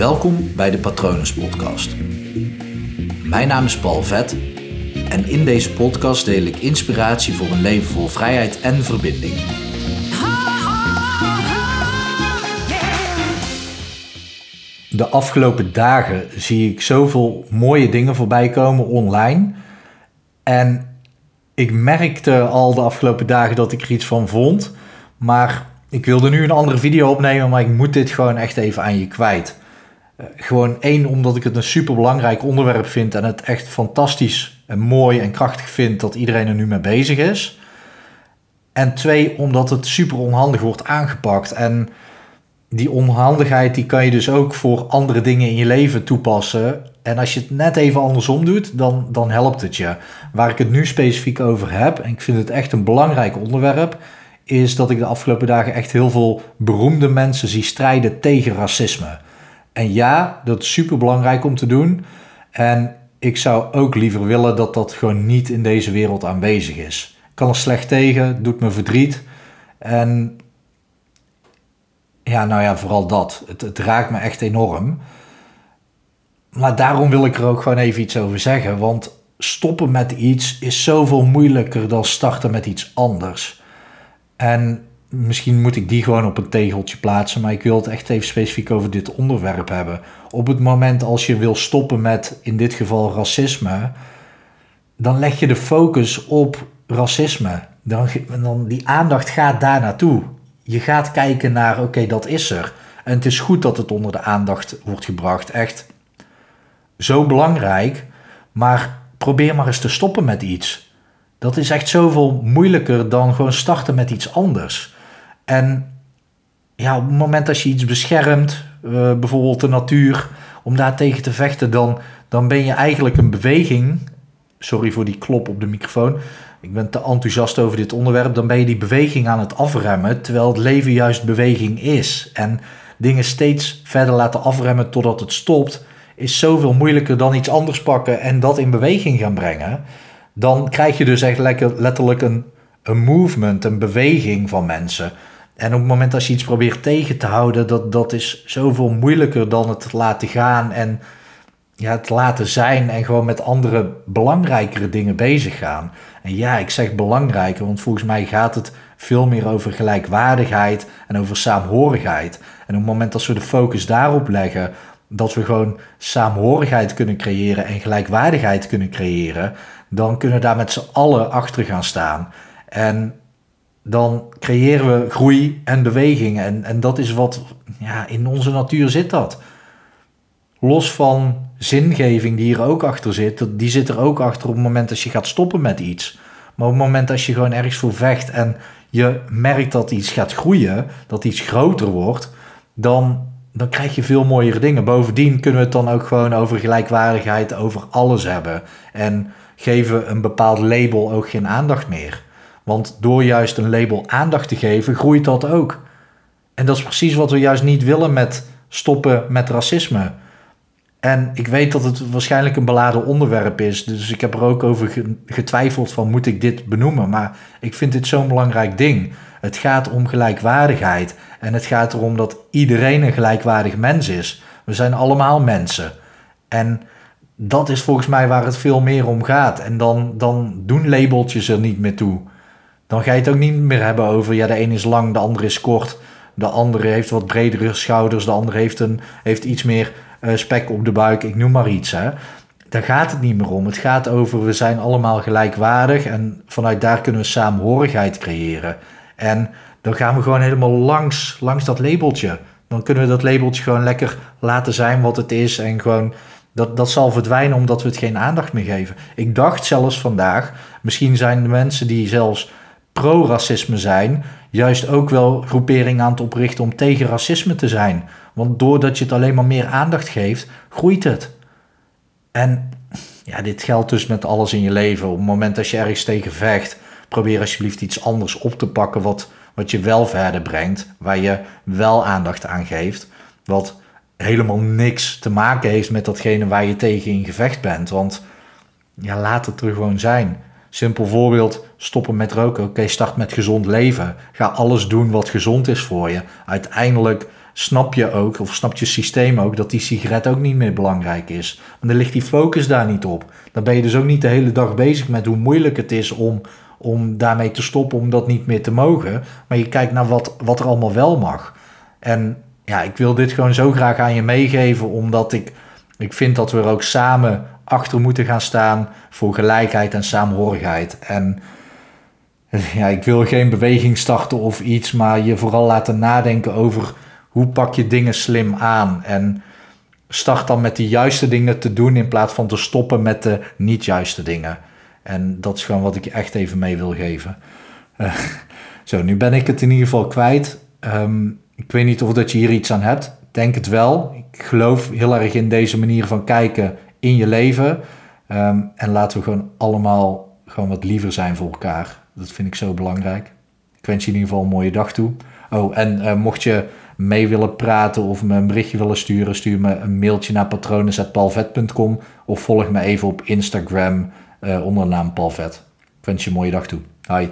Welkom bij de Patronus Podcast. Mijn naam is Paul Vet en in deze podcast deel ik inspiratie voor een leven vol vrijheid en verbinding. De afgelopen dagen zie ik zoveel mooie dingen voorbij komen online. En ik merkte al de afgelopen dagen dat ik er iets van vond. Maar ik wilde nu een andere video opnemen, maar ik moet dit gewoon echt even aan je kwijt. Uh, gewoon één, omdat ik het een super belangrijk onderwerp vind en het echt fantastisch en mooi en krachtig vind dat iedereen er nu mee bezig is. En twee, omdat het super onhandig wordt aangepakt. En die onhandigheid die kan je dus ook voor andere dingen in je leven toepassen. En als je het net even andersom doet, dan, dan helpt het je. Waar ik het nu specifiek over heb, en ik vind het echt een belangrijk onderwerp, is dat ik de afgelopen dagen echt heel veel beroemde mensen zie strijden tegen racisme. En ja, dat is super belangrijk om te doen. En ik zou ook liever willen dat dat gewoon niet in deze wereld aanwezig is. Ik kan er slecht tegen, doet me verdriet. En ja, nou ja, vooral dat. Het, het raakt me echt enorm. Maar daarom wil ik er ook gewoon even iets over zeggen. Want stoppen met iets is zoveel moeilijker dan starten met iets anders. En misschien moet ik die gewoon op een tegeltje plaatsen, maar ik wil het echt even specifiek over dit onderwerp hebben. Op het moment als je wil stoppen met, in dit geval racisme, dan leg je de focus op racisme. Dan, dan die aandacht gaat daar naartoe. Je gaat kijken naar, oké, dat is er. En het is goed dat het onder de aandacht wordt gebracht. Echt zo belangrijk. Maar probeer maar eens te stoppen met iets. Dat is echt zoveel moeilijker dan gewoon starten met iets anders. En ja, op het moment dat je iets beschermt, uh, bijvoorbeeld de natuur, om daar tegen te vechten, dan, dan ben je eigenlijk een beweging. Sorry voor die klop op de microfoon. Ik ben te enthousiast over dit onderwerp. Dan ben je die beweging aan het afremmen, terwijl het leven juist beweging is. En dingen steeds verder laten afremmen totdat het stopt, is zoveel moeilijker dan iets anders pakken en dat in beweging gaan brengen. Dan krijg je dus echt letterlijk een, een movement, een beweging van mensen. En op het moment dat je iets probeert tegen te houden, dat, dat is zoveel moeilijker dan het laten gaan en ja, het laten zijn en gewoon met andere belangrijkere dingen bezig gaan. En ja, ik zeg belangrijker, want volgens mij gaat het veel meer over gelijkwaardigheid en over saamhorigheid. En op het moment dat we de focus daarop leggen, dat we gewoon saamhorigheid kunnen creëren en gelijkwaardigheid kunnen creëren, dan kunnen daar met z'n allen achter gaan staan. En dan creëren we groei en beweging. En, en dat is wat ja, in onze natuur zit dat. Los van zingeving die er ook achter zit, die zit er ook achter op het moment dat je gaat stoppen met iets. Maar op het moment dat je gewoon ergens voor vecht en je merkt dat iets gaat groeien, dat iets groter wordt, dan, dan krijg je veel mooiere dingen. Bovendien kunnen we het dan ook gewoon over gelijkwaardigheid, over alles hebben. En geven een bepaald label ook geen aandacht meer. Want door juist een label aandacht te geven, groeit dat ook. En dat is precies wat we juist niet willen met stoppen met racisme. En ik weet dat het waarschijnlijk een beladen onderwerp is. Dus ik heb er ook over getwijfeld van moet ik dit benoemen. Maar ik vind dit zo'n belangrijk ding. Het gaat om gelijkwaardigheid. En het gaat erom dat iedereen een gelijkwaardig mens is. We zijn allemaal mensen. En dat is volgens mij waar het veel meer om gaat. En dan, dan doen labeltjes er niet meer toe. Dan ga je het ook niet meer hebben over, ja, de een is lang, de andere is kort. De andere heeft wat bredere schouders, de andere heeft, een, heeft iets meer uh, spek op de buik, ik noem maar iets. Hè. Daar gaat het niet meer om. Het gaat over, we zijn allemaal gelijkwaardig en vanuit daar kunnen we saamhorigheid creëren. En dan gaan we gewoon helemaal langs, langs dat labeltje. Dan kunnen we dat labeltje gewoon lekker laten zijn wat het is en gewoon dat, dat zal verdwijnen omdat we het geen aandacht meer geven. Ik dacht zelfs vandaag, misschien zijn de mensen die zelfs pro-racisme zijn, juist ook wel groeperingen aan het oprichten om tegen racisme te zijn. Want doordat je het alleen maar meer aandacht geeft, groeit het. En ja, dit geldt dus met alles in je leven. Op het moment dat je ergens tegen vecht, probeer alsjeblieft iets anders op te pakken wat, wat je wel verder brengt, waar je wel aandacht aan geeft, wat helemaal niks te maken heeft met datgene waar je tegen in gevecht bent. Want ja, laat het er gewoon zijn. Simpel voorbeeld, stoppen met roken. Oké, start met gezond leven. Ga alles doen wat gezond is voor je. Uiteindelijk snap je ook, of snapt je systeem ook, dat die sigaret ook niet meer belangrijk is. Want dan ligt die focus daar niet op. Dan ben je dus ook niet de hele dag bezig met hoe moeilijk het is om, om daarmee te stoppen, om dat niet meer te mogen. Maar je kijkt naar wat, wat er allemaal wel mag. En ja, ik wil dit gewoon zo graag aan je meegeven, omdat ik, ik vind dat we er ook samen achter moeten gaan staan voor gelijkheid en saamhorigheid. En ja, ik wil geen beweging starten of iets, maar je vooral laten nadenken over hoe pak je dingen slim aan. En start dan met de juiste dingen te doen in plaats van te stoppen met de niet juiste dingen. En dat is gewoon wat ik je echt even mee wil geven. Uh, zo, nu ben ik het in ieder geval kwijt. Um, ik weet niet of dat je hier iets aan hebt. Denk het wel. Ik geloof heel erg in deze manier van kijken in je leven. Um, en laten we gewoon allemaal gewoon wat liever zijn voor elkaar. Dat vind ik zo belangrijk. Ik wens je in ieder geval een mooie dag toe. Oh, en uh, mocht je mee willen praten of me een berichtje willen sturen, stuur me een mailtje naar patronen.palvet.com of volg me even op Instagram uh, onder de naam Palvet. Ik wens je een mooie dag toe. Hi.